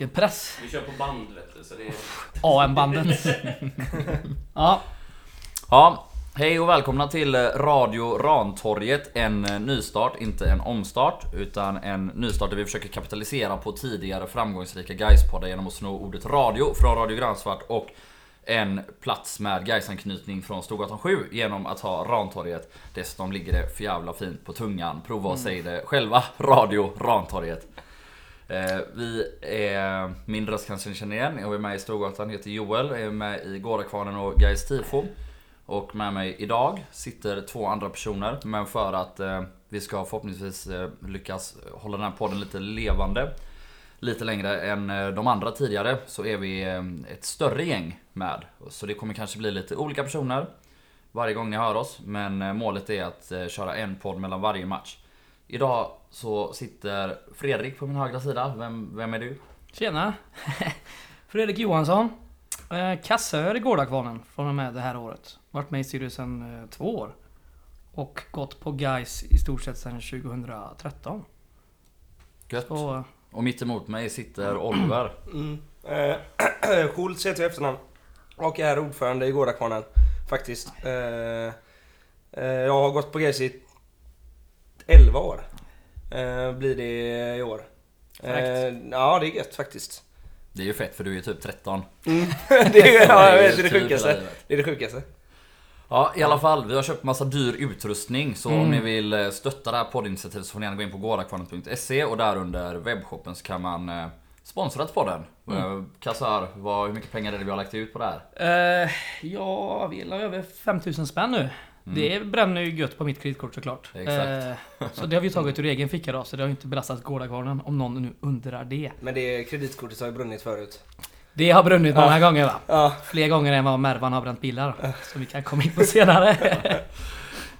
vilken press. Vi kör på band vet du, så det är... AM-bandet. ja, Ja, hej och välkomna till Radio Rantorget. En eh, nystart, inte en omstart, utan en nystart där vi försöker kapitalisera på tidigare framgångsrika Gaispoddar genom att sno ordet radio från Radio Grandsvart och en plats med Gaisanknytning från Storgatan 7 genom att ha Rantorget. Dessutom ligger det för jävla fint på tungan. Prova och säg det själva. Radio Rantorget. Eh, vi är, min röst kanske ni känner igen. Jag är med i Storgatan, heter Joel. Jag är med i Gårdakvarnen och Gais Tifo. Och med mig idag sitter två andra personer. Men för att eh, vi ska förhoppningsvis eh, lyckas hålla den här podden lite levande. Lite längre än eh, de andra tidigare så är vi eh, ett större gäng med. Så det kommer kanske bli lite olika personer varje gång ni hör oss. Men eh, målet är att eh, köra en podd mellan varje match. Idag så sitter Fredrik på min högra sida. Vem, vem är du? tjena. Fredrik Johansson. Eh, kassör i Gårdakvarnen från och med det här året. Varit med i styrelsen eh, två år. Och gått på guys i stort sett sedan 2013. Gött. Så, Och mitt emot mig sitter Oliver. Mm. Eh, Schultz heter jag efternamn. Och är ordförande i Gårdakvarnen. Faktiskt. Eh, eh, jag har gått på GC i 11 år. Eh, blir det i år. Eh, ja, det är gött faktiskt. Det är ju fett för du är typ 13. det, är, ja, jag Det är det typ sjukaste. Det är det sjukaste. Ja, i alla fall. Vi har köpt massa dyr utrustning. Så Mm. om ni vill eh, stötta det här poddinitiativet så får ni gärna gå in på gårdakvarnen.se och där under webbshoppen så kan man eh, sponsra till podden. Mm. Kassar, vad, hur mycket pengar är det vi har lagt ut på det här? eh, ja, vi la över 5000 spänn nu. Det bränner ju gött på mitt kreditkort såklart. Exakt. Eh, så det har vi tagit ur egen ficka då, så det har ju inte belastat Gårdakvarnen om någon nu undrar det. Men det kreditkortet har ju brunnit förut. Det har brunnit många gånger va? Ja, Fler gånger än vad Mervan har bränt bilar. Som vi kan komma in på senare.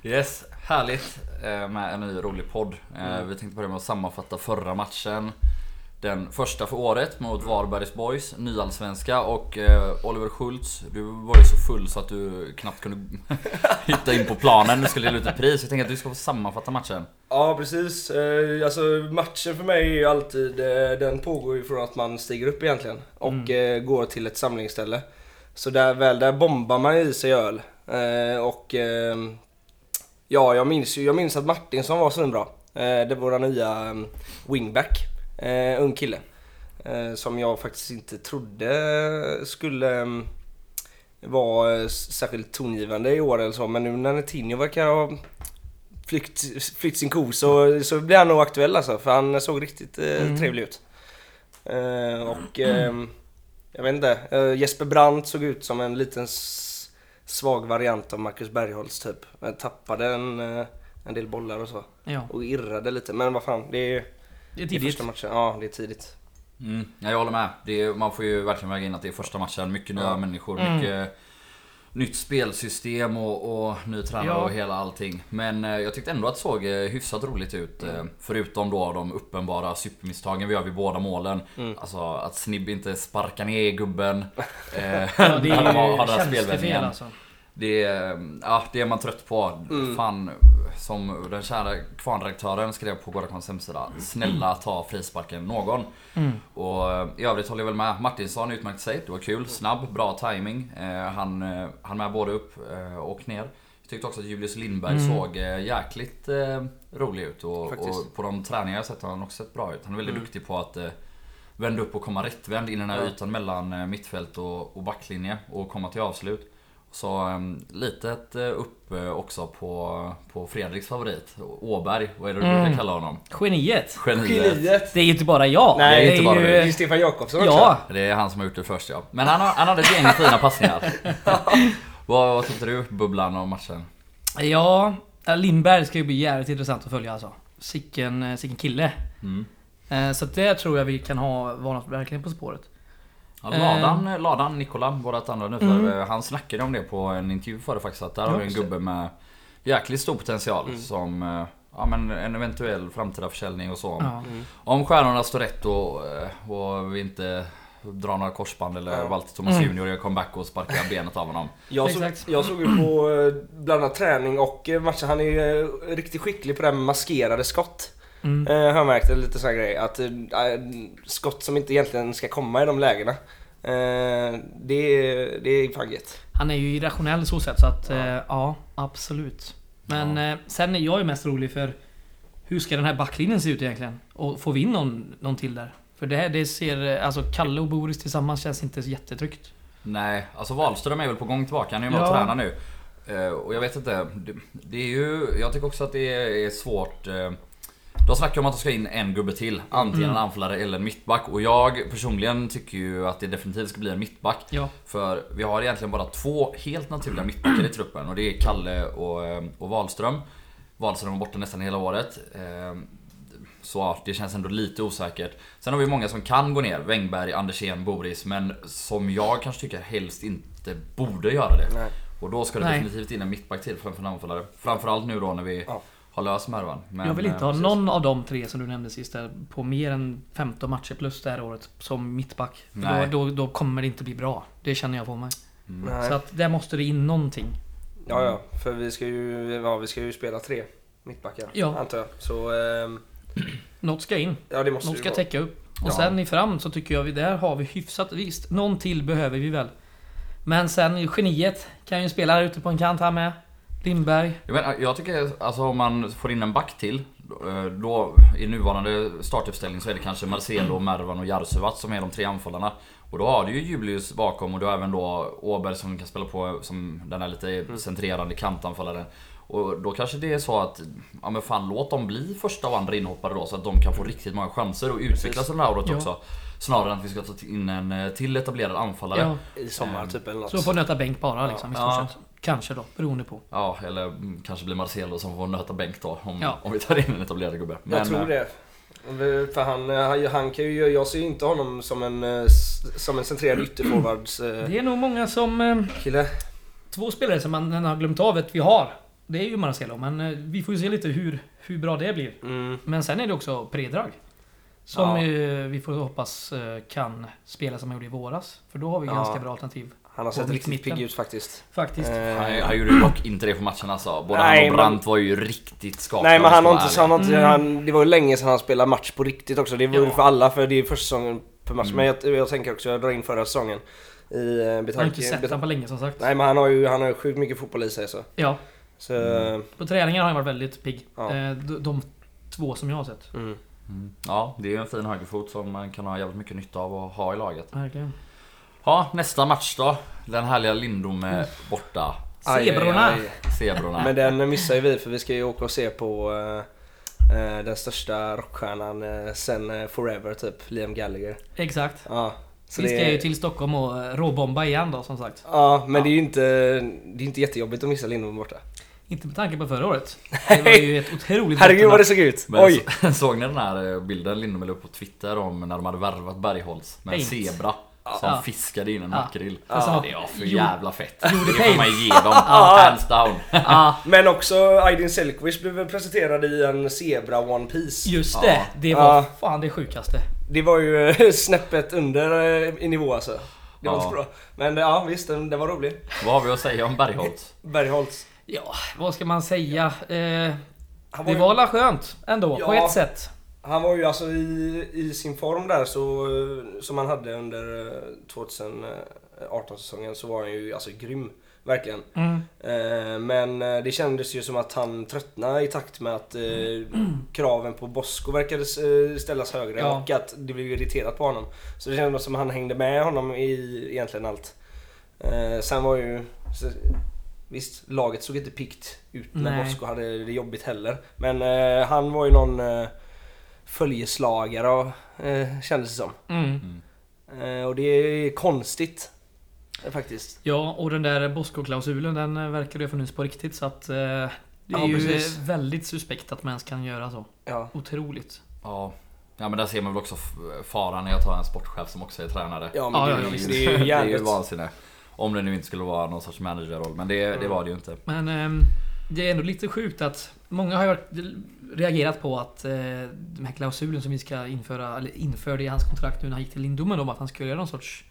Yes, härligt eh, med en ny rolig podd. Eh, Mm. Vi tänkte börja med att sammanfatta förra matchen. Den första för året mot Varbergs Boys, nyallsvenska och eh, Oliver Schultz, du var ju så full så att du knappt kunde hitta in på planen. Du skulle dela ut ett pris. Jag tänker att du ska få sammanfatta matchen. Ja precis. Eh, alltså matchen för mig är ju alltid, eh, den pågår ju från att man stiger upp egentligen och eh, går till ett samlingsställe. Så där väl, där bombar man i sig öl. Eh, och eh, ja, jag minns ju, jag minns att Martinsson var svinbra. Eh, det var våra nya um, wingback, eh, ung kille. Eh, som jag faktiskt inte trodde skulle um, vara eh, särskilt tongivande i år eller så. Men nu när Netinho verkar ha flytt, flytt sin ko så, så blir han nog aktuell alltså. För han såg riktigt eh, Mm. trevlig ut. Eh, och ehm, jag vet inte, eh, Jesper Brandt såg ut som en liten svag variant av Marcus Bergholtz typ. Men tappade en, eh, en del bollar och så. Ja, Och irrade lite. Men vad fan, det är, det är det är tidigt. första matchen. Ja, det är tidigt. Mm, ja, jag håller med. Det är, man får ju verkligen väga in att det är första matchen. Mycket nya Ja. människor, Mm. mycket nytt spelsystem och, och ny tränare Ja. och hela allting. Men eh, jag tyckte ändå att det såg eh, hyfsat roligt ut. Eh, förutom då de uppenbara supermisstagen vi gör vid båda målen. Mm. Alltså att Snibb inte sparkar ner gubben. Eh, Ja, det är tjänstefel spelvändningen. alltså. Det är, ja, det är man trött på. Mm. Fan, som den kära kvarnredaktören skrev på Gårdakvarns hemsida. Snälla ta frisparken någon. Mm. Och eh, i övrigt håller jag väl med. Martinsson utmärkte sig. Det var kul. Snabb, bra timing. Eh, han, eh, han med både upp och ner. Jag tyckte också att Julius Lindberg Mm. såg jäkligt eh, rolig ut. Och, Faktiskt. och på de träningar jag sett har han också sett bra ut. Han är väldigt Mm. duktig på att eh, vända upp och komma rättvänd in i den här Ja. ytan mellan mittfält och, och backlinje. Och komma till avslut. Så um, litet eh, upp eh, också på, på Fredriks favorit. Åberg, vad är det du Mm. brukar kalla honom? Geniet. Geniet. Geniet! Det är ju inte bara jag. Nej, det är inte bara ju- du. Det är Stefan Jakobsson också. Ja, Det är han som har gjort det först ja. Men han, har, han hade ett gäng fina passningar. vad, vad tyckte du, Bubblan och matchen? ja. Lindberg ska ju bli jävligt intressant att följa alltså. Sicken, eh, sicken kille. Mm. Eh, Så det tror jag vi kan ha vara något verkligen på spåret. Ja, Ladan, Ladan Nikola, vårat andra nyförvärv, han snackade om det på en intervju förra faktiskt. Att där har vi en gubbe med jäkligt stor potential Mm. som eh, Ja men en eventuell framtida försäljning och så. Ja. Mm. Om stjärnorna står rätt och, eh, och vi inte drar några korsband eller Ja. Walter Thomas Mm. Junior gör comeback och sparkar benet av honom. Jag såg, jag såg ju på eh, bland annat träning och eh, matchen. Han är ju eh, riktigt skicklig på det här med maskerade skott. Mm. Eh, har jag märkt, lite sån här grej. Att eh, skott som inte egentligen ska komma i de lägena. Eh, det, är- det är fan gött. Han är ju irrationell så sätt så att Ja. ja, ja absolut. Men eh, sen är jag ju mest rolig för hur ska den här backlinjen se ut egentligen? Och får vi in någon, någon till där? För det här det ser, eh, alltså Kalle och Boris tillsammans känns inte så jättetryggt. Nej, alltså Wahlström är väl på gång tillbaka. Han är ju med och Ja. tränar nu. Eh, och jag vet inte. Det, det är ju... Jag tycker också att det är svårt. De snackar om att de ska in en gubbe till. Antingen Mm. en anfallare eller en mittback. Och jag personligen tycker ju att det definitivt ska bli en mittback. Ja. För vi har egentligen bara två helt naturliga mittbackar i truppen. Och det är Kalle och, eh, och Wahlström. Wahlström var borta nästan hela året. Eh, Så det känns ändå lite osäkert. Sen har vi många som kan gå ner. Wängberg, Andersén, Boris. Men som jag kanske tycker helst inte borde göra det. Nej. Och då ska det Nej. definitivt in en mittback till framför en anfallare. Framförallt nu då när vi Ja. Har löst Mervan. Men, jag vill inte eh, ha precis. någon av de tre som du nämnde sist där, på mer än 15 matcher plus det här året som mittback. Då, då, då kommer det inte bli bra. Det känner jag på mig. Mm. Så att där måste det in någonting. Ja, ja. För vi ska ju, ja, vi ska ju spela tre mittbackar. Ja. Antar jag. Så, ehm, Något ska in. ja det måste Något ska vara. täcka upp. Och Ja. sen i fram så tycker jag vi där har vi hyfsat visst. Någon till behöver vi väl. Men sen geniet kan ju spela ute på en kant här med. Lindberg. Jag, menar, jag tycker alltså om man får in en back till eh, då i nuvarande startuppställning så är det kanske Marcelo, Mervan och Jarsuvat som är de tre anfallarna. Och då har du ju Julius bakom och du har även då Åberg som kan spela på som den här lite centrerande kantanfallaren. Och då kanske det är så att, ja men fan låt dem bli första och andra inhoppare då så att de kan få riktigt många chanser och utvecklas under det här året Ja. också. Snarare än att vi ska ta in en eh, till etablerad anfallare. Ja, I sommar typ eller något. så får nöta bänk bara liksom i stort Ja. sett. Kanske då, beroende på. Ja, eller mm, kanske blir Marcelo som får nöta bänk då om, Ja. om vi tar in en etablerad gubbe. jag tror eh, det. För han, eh, han, han kan ju, jag ser ju inte honom som en, eh, som en centrerad ytterforwards eh, Det är nog många som... Kille. två spelare som man har glömt av att vi har. Det är ju Marcelo, men vi får ju se lite hur, hur bra det blir. Mm. Men sen är det också Predrag. Som Ja. vi får hoppas kan spela som han gjorde i våras. För då har vi Ja. ganska bra alternativ. Han har sett riktigt pigg ut faktiskt. Faktiskt. Eh, Han, han gjorde dock inte det på matchen alltså. Både Nej, han och men- Brandt var ju riktigt skakade. Nej men han har inte, han har inte Mm. han, det var ju länge sedan han spelade match på riktigt också. Det var ju Ja. för alla för det är första säsongen per match. Mm. Men jag, jag tänker också, jag drar in förra säsongen. I uh, jag har inte betanke. sett honom på länge som sagt. Nej men han har ju han har ju sjukt mycket fotboll i sig så. Ja, Så, Mm. på träningen har han varit väldigt pigg. Ja. Eh, de, de två som jag har sett. mm. Mm. Ja, det är ju en fin högerfot som man kan ha jävligt mycket nytta av att ha i laget. Verkligen. Ja, nästa match då. Den härliga Lindom är borta. Aj, Zebrorna. aj. Zebrorna. Men den missar ju vi för vi ska ju åka och se på eh, eh, den största rockstjärnan eh, sen eh, Forever typ, Liam Gallagher. Exakt. Ja. Så vi det ska ju till Stockholm och eh, råbomba igen då som sagt. Ja, men Ja. det är ju inte, det är inte jättejobbigt att missa Lindholm borta. Inte med tanke på förra året. Det var ju ett otroligt Herregud vad det såg ut! Men Oj! så, såg ni den här bilden Lindom la upp på Twitter om när de hade värvat Bergholtz med en zebra som Ja. fiskade in en Ja. makrill. Sen har- Det var för jävla fett. Det får man ge dem. Hands down. Ja, Men också Aydin Selkwish blev presenterad i en zebra One Piece just Ja. det. Det var Ja. fan det sjukaste. Det var ju snäppet under eh, i nivå alltså. Det var Ja. så bra. Men ja visst, den, den var rolig. Vad har vi att säga om Bergholtz? Bergholtz. Ja, vad ska man säga? Eh, det ju- var la skönt ändå, på Ja. ett sätt. Han var ju alltså i, i sin form där så, eh, som han hade under eh, 2018-säsongen så var han ju alltså grym. Verkligen. Mm. Eh, Men eh, det kändes ju som att han tröttnade i takt med att eh, kraven på Bosko verkade eh, ställas högre Ja. och att det blev irriterat på honom. Så det kändes som att han hängde med honom i egentligen allt. Eh, Sen var ju... så- Visst, laget såg inte pikt ut när Nej. Bosko hade det jobbigt heller. Men eh, han var ju någon eh, följeslagare eh, kändes det som. Mm. Eh, och det är konstigt. eh, Faktiskt. Ja, och den där Bosko-klausulen den eh, verkar ju ha funnits på riktigt så att... Eh, det är Ja, ju precis. eh, väldigt suspekt att man ens kan göra så. Ja. Otroligt. Ja. Ja men där ser man väl också faran i att ha en sportchef som också är tränare. Ja, men Ja, det, ja, är ju- visst. det är ju det är ju vansinne. Om det nu inte skulle vara någon sorts managerroll. Men det, det Mm. var det ju inte. Men ehm, det är ändå lite sjukt att många har ju varit- reagerat på att eh, den här klausulen som vi ska införa, eller införde i hans kontrakt nu när han gick till Lindomen om att han skulle göra någon sorts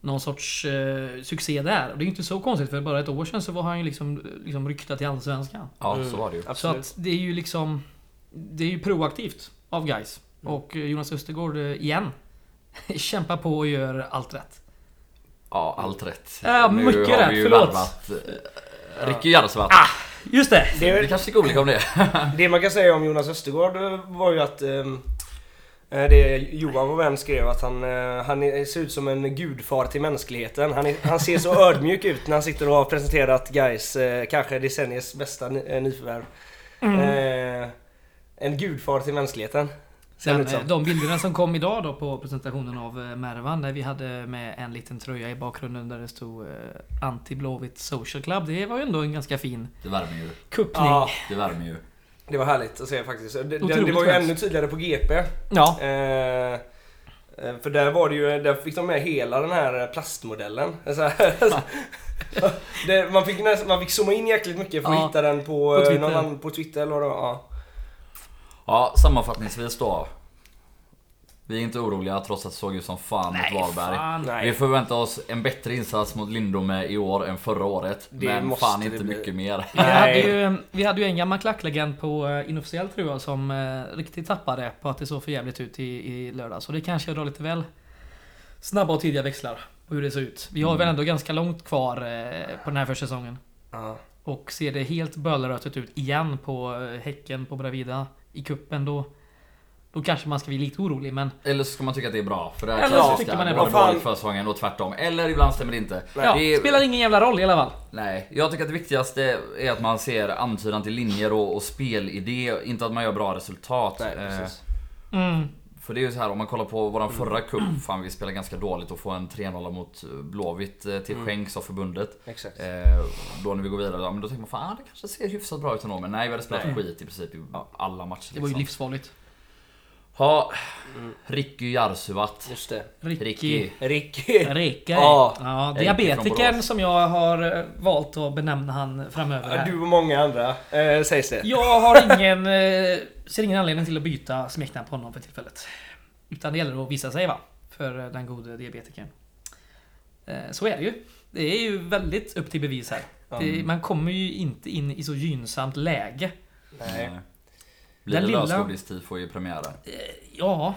någon sorts eh, succé där. Och det är ju inte så konstigt för bara ett år sedan så var han ju liksom, liksom ryktad till Allsvenskan. Ja Mm. så var det ju. Så Absolut. att det är ju liksom... det är ju proaktivt av guys Och eh, Jonas Östergård eh, igen kämpar på och gör allt rätt. Ja, allt rätt. Ja, nu mycket har rätt, vi ju förlåt. värvat eh, Ricky Jarlsvatt. Just det! Vi Det, kanske ska olika om det. det man kan säga om Jonas Östergård eh, var ju att eh, det Johan, vår vän, skrev att han, eh, han är- ser ut som en gudfar till mänskligheten. Han, är, han ser så ödmjuk ut när han sitter och har presenterat guys kanske decenniets bästa ny, nyförvärv. Eh, en gudfar till mänskligheten. Sen, eh, de bilderna som kom idag då på presentationen av eh, Mervan där vi hade med en liten tröja i bakgrunden där det stod eh, Anti-Blåvitt Social Club. Det var ju ändå en ganska fin Det värmer ju. kuppning. Ja, Det värmer ju. det var härligt att se faktiskt. Det, det, det var ju ännu tydligare på GP. Ja, Eh, för där var det ju, där fick de med hela den här plastmodellen. Så här, det, man, fick nästan, man fick zooma in jäkligt mycket för att Ja, hitta den på, på Twitter. någon annan, på Twitter eller vad det var. Ja. Ja, sammanfattningsvis då. Vi är inte oroliga trots att det såg ut som fan nej mot Varberg. fan. Vi förväntar oss en bättre insats mot Lindome i år än förra året. Det men måste fan inte bli. mycket mer. Vi hade, ju, vi hade ju en gammal klacklegend på uh, inofficiell tror jag som eh, riktigt tappade på att det såg för jävligt ut i, i lördag. Så det kanske drar lite väl snabba och tidiga växlar på hur det ser ut. Vi har Mm. väl ändå ganska långt kvar eh, på den här försäsongen. Ja. Och ser det helt bölrötet ut igen på eh, Häcken på Bravida i kuppen då då kanske man ska bli lite orolig men Eller så ska man tycka att det är bra. För det här Eller så klassiska, tycker man är bra. dåligt förra säsongen och tvärtom. Eller ibland stämmer det inte. ja, det är, spelar ingen jävla roll i alla fall. Nej, jag tycker att det viktigaste är att man ser antydan till linjer och, och spelidé. Inte att man gör bra resultat. Nej, Eh, precis. Mm. För det är ju så här om man kollar på våran förra cup, fan vi spelade ganska dåligt och få en 3-0 mot Blåvitt eh, till Mm. skänks av förbundet. Exakt. Eh, då när vi går vidare, ja, men då tänker man fan det kanske ser hyfsat bra ut ändå. Men nej vi hade spelat Nej. skit i princip i alla matcher. Det var ju liksom. livsfarligt. Ja, Mm. Ricky Jarsuvat. Just det. Ricky. Ricky. Ricky. Ja. ja, diabetikern som jag har eh, valt att benämna han framöver. Här. Du och många andra eh, sägs det. Jag har ingen, eh, ser ingen anledning till att byta smeknamn på honom för tillfället. Utan det gäller att visa sig va, för eh, den gode diabetikern. Eh, Så är det ju. Det är ju väldigt upp till bevis här. Det, man kommer ju inte in i så gynnsamt läge. Nej. Blir det lilla- lösgodis-tifo i premiären? Eh, Ja,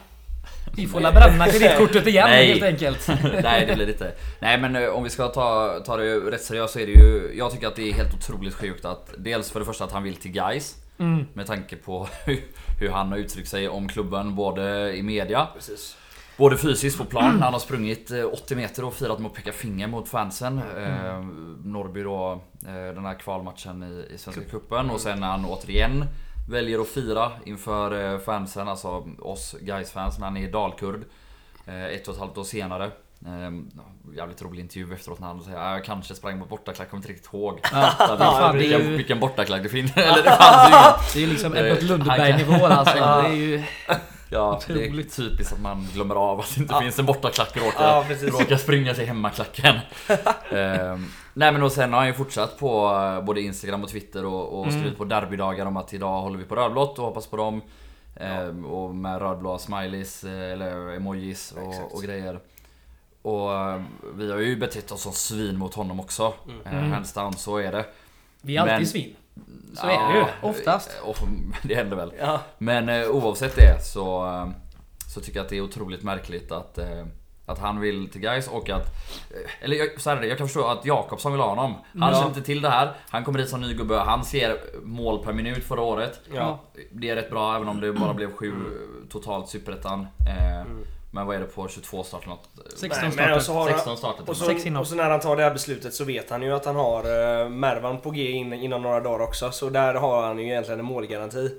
vi får la bränna kreditkortet igen Nej. helt enkelt. Nej det blir det inte. Nej men om vi ska ta, ta det rätt seriöst så är det ju... Jag tycker att det är helt otroligt sjukt att dels för det första att han vill till guys Mm. Med tanke på hur, hur han har uttryckt sig om klubben både i media Precis. Både fysiskt på plan, när han har sprungit eh, 80 meter och firat med att peka finger mot fansen. Eh, Norrby då, eh, den här kvalmatchen i, i Svenska cupen och sen när han återigen väljer att fira inför eh, fansen, alltså oss guys fans när han är i Dalkurd. Eh, ett och ett halvt år senare. Eh, jävligt rolig intervju efteråt när han säger att jag kanske sprang mot bortaklack, kommer inte riktigt ihåg. Ja, Så att vilken, ju- vilken bortaklack det finns. Eller det fanns ju. Det är ju liksom Ebbot Lundberg-nivå alltså. Ja. Det är ju... Ja, det är Otroligt. typiskt att man glömmer av att det inte Ja. finns en bortaklack och råkar, Ja, råkar springa sig hemmaklacken. ehm, nej men och sen har han ju fortsatt på eh, både Instagram och Twitter och, och Mm. skrivit på derbydagar om att idag håller vi på rödblått och hoppas på dem. Ehm, och med rödblåa smileys eh, eller emojis och, och grejer. Och eh, vi har ju betett oss som svin mot honom också. Mm. Mm. Hands down, så är det. Vi är alltid Men- svin. Så är det ju, oftast. eh, Och, det händer väl. Ja. Men eh, oavsett det så, eh, så tycker jag att det är otroligt märkligt att, eh, att han vill till guys och att... Eh, eller jag, så här är det, jag kan förstå att Jakobsson vill ha honom. Han Ja. känner inte till det här. Han kommer dit som ny gubbe. Han ser mål per minut förra året. Ja. Det är rätt bra även om det bara blev sju totalt superettan. Eh, Mm. Men vad är det på 22 start eller något? 16 Nej, men starter. och så har han- 16 starter Och så, och så när han tar det här beslutet så vet han ju att han har uh, Mervan på G in, inom några dagar också. Så där har han ju egentligen en målgaranti.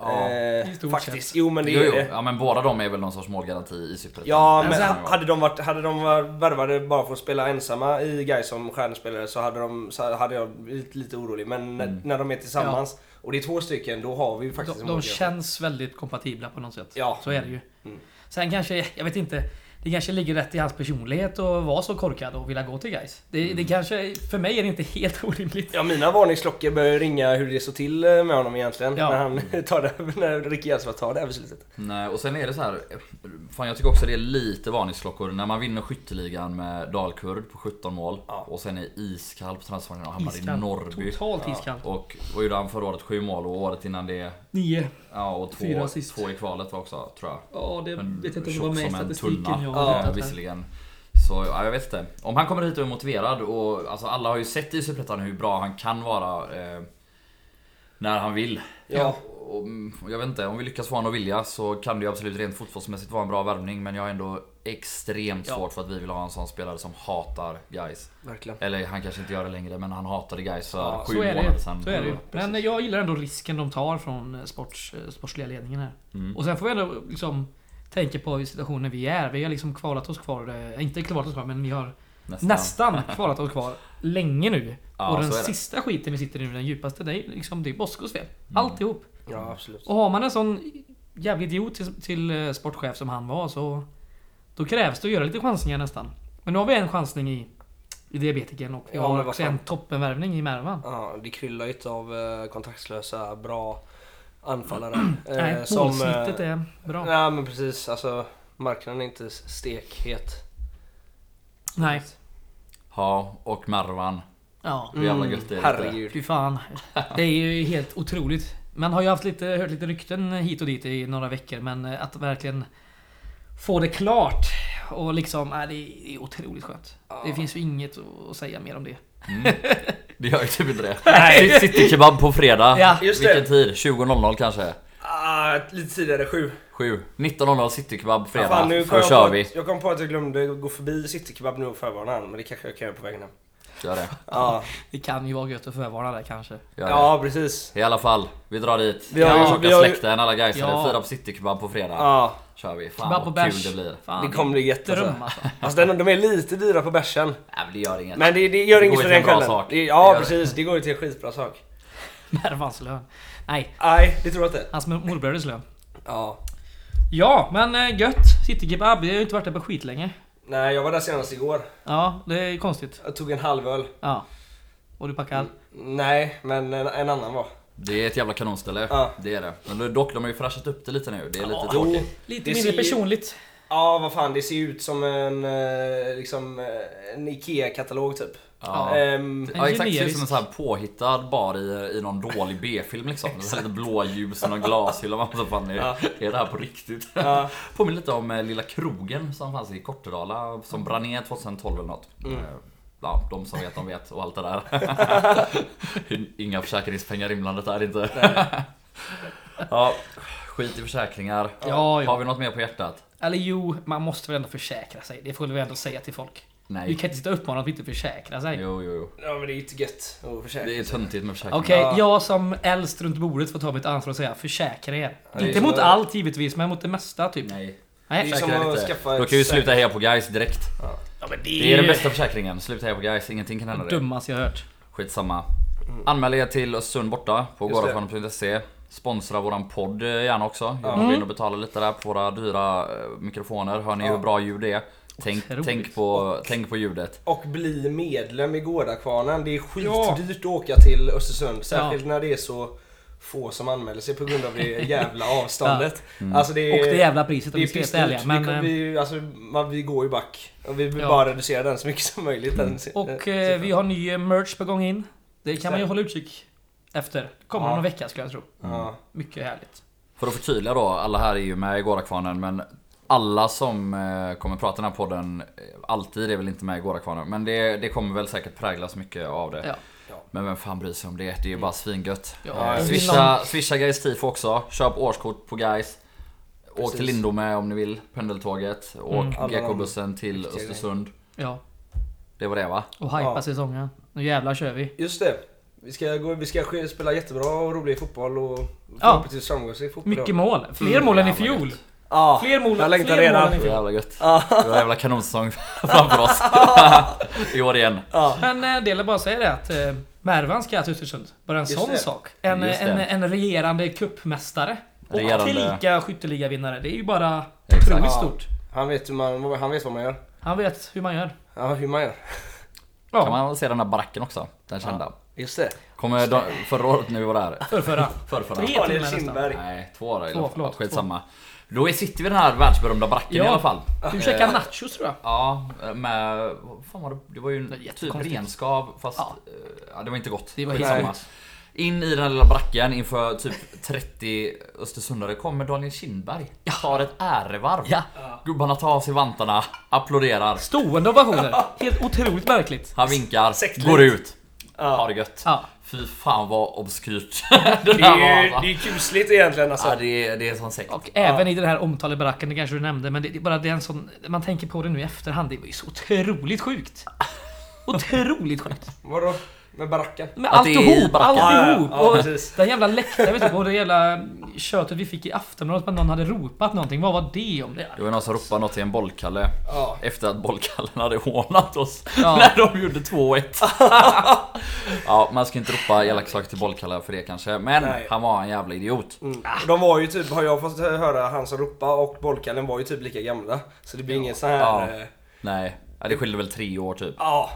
Ja. Eh, faktiskt. Jo men det Jo, är jo. det. Ja men båda de är väl någon sorts målgaranti i superettan. Ja Men sen- hade de varit, hade de varit värvade bara för att spela ensamma i Gais som stjärnspelare så hade, de, så hade jag blivit lite orolig. Men när, Mm. när de är tillsammans och det är två stycken då har vi ju faktiskt De, de känns väldigt kompatibla på något sätt. Ja. Så är det ju. Mm. Sen kanske, jag vet inte. Det kanske ligger rätt i hans personlighet att vara så korkad och vilja gå till guys. Det, Mm. det kanske, för mig är det inte helt orimligt. Ja mina varningsklockor börjar ringa hur det står till eh, med honom egentligen. Ja. När han tar det, när Ricky Järvsvart tar det här beslutet. Nej, och sen är det så här. Fan jag tycker också det är lite varningsklockor när man vinner skytteligan med Dalkurd på 17 mål Ja. och sen är iskall på transfermarknaden och hamnar i Iskall. Norrby. Totalt Ja. iskallt. Och vad gjorde han förra året? 7 mål och året innan det... Nio. Ja, och Fyra två, assist. två i kvalet var också, tror jag. Ja, det Men vet jag inte om det var med i statistiken tunna, jag Ja, eh, visserligen. Så ja, jag vet inte. Om han kommer hit och är motiverad och alltså alla har ju sett i Superettan hur bra han kan vara eh, när han vill. Ja. Och, mm, jag vet inte, om vi lyckas få honom att vilja så kan det ju absolut rent fotbollsmässigt vara en bra värvning men jag har ändå extremt Ja. svårt för att vi vill ha en sån spelare som hatar guys. Verkligen. Eller han kanske inte gör det längre men han hatade guys för Ja, sju Så månader sedan. så är det. Men jag gillar ändå risken de tar från eh, sports, eh, sportsliga ledningen här. Mm. Och sen får vi ändå liksom tänka på situationen vi är. Vi har liksom kvalat oss kvar, eh, inte kvalat oss kvar men vi har Nästan. nästan kvalat oss kvar länge nu. Ja, och den sista skiten vi sitter i nu, den djupaste, det är liksom det är Boskos fel. Mm. Alltihop. Ja, absolut. Och har man en sån jävlig idiot till, till eh, sportchef som han var så... Då krävs det att göra lite chansningar nästan. Men nu har vi en chansning i, i diabetiken och vi Ja, har också en toppenvärvning i Mervan. Ja, det kryllar ju inte av eh, kontaktslösa, bra anfallare. Eh, Nej, som, målsnittet eh, är bra. Ja men precis, alltså marknaden är inte stekhet. Nej. Ja, och Marwan. Ja. Hur jävla gött det är. Herregud. Fy fan. Det är ju helt otroligt. Man har ju haft lite, hört lite rykten hit och dit i några veckor men eh, att verkligen få det klart och liksom, äh, det är otroligt skönt. Det finns ju inget att säga mer om det. Mm. Det gör ju typ inte det. Nej. Citykebab på fredag. Ja. Just det. Vilken tid? 20.00 kanske? Ah, lite tidigare, sju. 7. 19.00 citykebab fredag. Fan, nu Då kom jag, kör på vi. att, jag kom på att jag glömde gå förbi Citykebab nu och förvarna men det kanske jag kan göra på vägen hem. Gör det. Ja, Det kan ju vara gött att förvarna där kanske. Gör ja precis. det. I alla fall, vi drar dit. Vi har Vi ju- har tjocka vi har släkten, alla gaisare. Ja. Fira på citykebab på fredag. Ja, Kör vi. Fan Kebab och vad kul bärs. det blir. Fan, det kommer bli gött alltså. dröm alltså. Alltså den, de är lite dyra på bärsen. Nej men det gör inget. Men det, det gör Det inget går för ju den till en bra kvällen. sak. Det, Det ja gör det. precis, det går ju till en skitbra sak. Mervans lön. Nej, Nej, det tror jag inte. hans morbröders lön. Ja. Ja, men eh, gött. Citykebab, jag har ju inte varit där på skit länge. Nej, jag var där senast igår. Ja, det är konstigt. Jag tog en halv öl. Ja. Och du packad? Nej, men en, en annan var. Det är ett jävla kanonställe. Ja. Det är det. Men dock, de har ju fräschat upp det lite nu. Det är lite tråkigt. Lite Det mindre ser personligt. Ja, vad fan, det ser ut som en, eh, liksom, eh, en IKEA-katalog typ. Ja. Ehm, Ja exakt, det ser ut som en sån här påhittad bar i, i någon dålig B-film liksom. Det är lite blåljus och någon glashylla. Man bara, fan, är, Ja. är det här på riktigt? ja, Påminner lite om eh, Lilla Krogen som fanns i Kortedala som brann ner 2012 eller något. Mm. Ja, de som vet de vet och allt det där. Inga försäkringspengar inblandat där inte. ja, skit i försäkringar. Ja. Har vi något mer på hjärtat? Eller jo, man måste väl ändå försäkra sig. Det får vi väl ändå säga till folk. Vi Nej. kan inte sitta och uppmana att inte försäkra sig. Jo, jo, jo. ja, men det är ju inte gött att försäkra Det är sig. töntigt med försäkringar. Okej, Ja. jag som äldst runt bordet får ta mitt ansvar och säga försäkra er. det är inte mot allt givetvis, men mot det mesta typ. Nej. Det är Nej. ju som att skaffa Då ett kan vi sluta heja på guys direkt. Ja, men Det är den bästa försäkringen. Sluta heja på guys. ingenting kan hända det dig. dummaste jag hört. Skitsamma. Anmäl er till Östersund borta på Just det. gårdafanen.se Sponsra våran podd eh, gärna också. Ja. Gå in och betala lite där på våra dyra eh, mikrofoner. Hör ni Ja. hur bra ljud det är? Tänk, tänk, på, tänk på ljudet. Och bli medlem i Gårdakvarnen. Det är Ja. skitdyrt att åka till Östersund. Särskilt när det är så få som anmäler sig på grund av det jävla avståndet. Mm. Alltså det är, Och det jävla priset om det vi är ska vara ärliga. Vi, Men, eh, vi, alltså, man, vi går ju back. Och vi vill Ja. bara reducera den så mycket som möjligt. Den, och eh, vi har ny merch på gång in. Det kan man ju hålla utkik efter. Kommer Ja. någon vecka skulle jag tro. Ja. Mycket härligt. För att förtydliga då, alla här är ju med i Gårdakvarnen men alla som eh, kommer prata i den här podden eh, alltid är väl inte med i Gårdakvarnen. Men det, det kommer väl säkert präglas mycket av det. Ja. Men vem fan bryr sig om det? Det är ju bara svingött. Ja, Eh, swisha, swisha Gais tifo också. Köp årskort på Gais. Åk till Lindome om ni vill. Pendeltåget. Åk Mm. Alla de GK-bussen till Östersund. Ja. Det var det va? Och hypa Ja. säsongen. Nu jävlar kör vi. Just det. Vi ska, gå, vi ska sk- spela jättebra och rolig fotboll och Ja. förhoppningsvis framgångsrik fotboll. Mycket mål. Fler Mm, mål än i fjol. Ja, Fler mål, jag längtar fler redan. mål än i Så fjol. jävla gött. Ja. Det var en jävla kanonsäsong framför oss. I år igen. Ja. Men eh, det är bara att säga det att eh, Mervan ska till Östersund. Bara en Just sån det. sak. En, en, det. en regerande cupmästare. Och Regerande- tillika skytteligavinnare. Det är ju bara otroligt Ja. stort. Han, vet hur man, han vet vad man gör. Han vet hur man gör. Ja, hur man gör. Ja, Kan man se den där baracken också? Den kända. Just det. Kommer de, förra året när vi var där? förrförra. Förrförra? Tre till Daniel och med nästan. Kindberg. Nej, två år Två, förlåt, Skitsamma. Då är- sitter vi i den här världsberömda baracken Ja. i alla fall. Du käkar nachos tror jag. Ja, med... Vad fan var det? Det var ju en Det typ renskav fast... Ja. eh, Ja, det var inte gott. Det var helt Skitsamma. In i den här lilla bracken inför typ 30 Östersundare kommer Daniel Kindberg. Tar ett ärevarv. Ja. Gubbarna tar av sig vantarna, applåderar. Stående ovationer. Helt otroligt märkligt. Han vinkar, Sektligt. går ut. Ha Ja. det gött. Ja. Fy fan vad obskyrt Det det där var är ju alltså. det är kusligt egentligen alltså. Ja, det är, det är som sekt. Och även i den här omtalade baracken, det kanske du nämnde, men det det är bara det är en sån... Man tänker på det nu i efterhand, det var ju så otroligt sjukt. Otroligt sjukt. Vadå? Med baracken? Men Att det är i alltihop, alltihop! Ja, ja, och precis. den jävla läktaren, vet du, och det jävla köttet vi fick i Aftonbladet, att någon hade ropat någonting. Vad var det om det? Det var någon som ropade något till en bollkalle Ja. Efter att bollkallen hade hånat oss Ja. När de gjorde 2-1 Ja man ska inte ropa elaka saker till bollkallar för det kanske Men Nej. han var en jävla idiot Mm. De var ju typ, har jag fått höra, han som ropade och bollkallen var ju typ lika gamla. Så det blir ingen sån här... Ja. eh, Nej, ja, det skilde väl tre år typ Ja.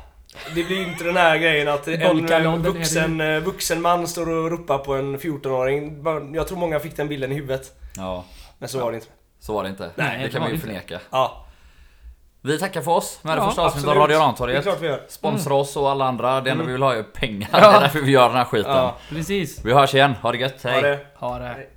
Det blir inte den här grejen att en vuxen, eh, vuxen man står och ropar på en 14-åring. Bara- Jag tror många fick den bilden i huvudet. Ja, Men så var det inte. så var det inte Nej, Det det kan man ju det inte. förneka Ja, Vi tackar för oss med det Ja, första avsnittet av. Radio det är Rantorget. Sponsra oss och alla andra, det enda vi vill ha är pengar Ja. Det är därför vi gör den här skiten Ja. Precis. Vi hörs igen, ha det gött, hej! Ha det. Ha det. Hej.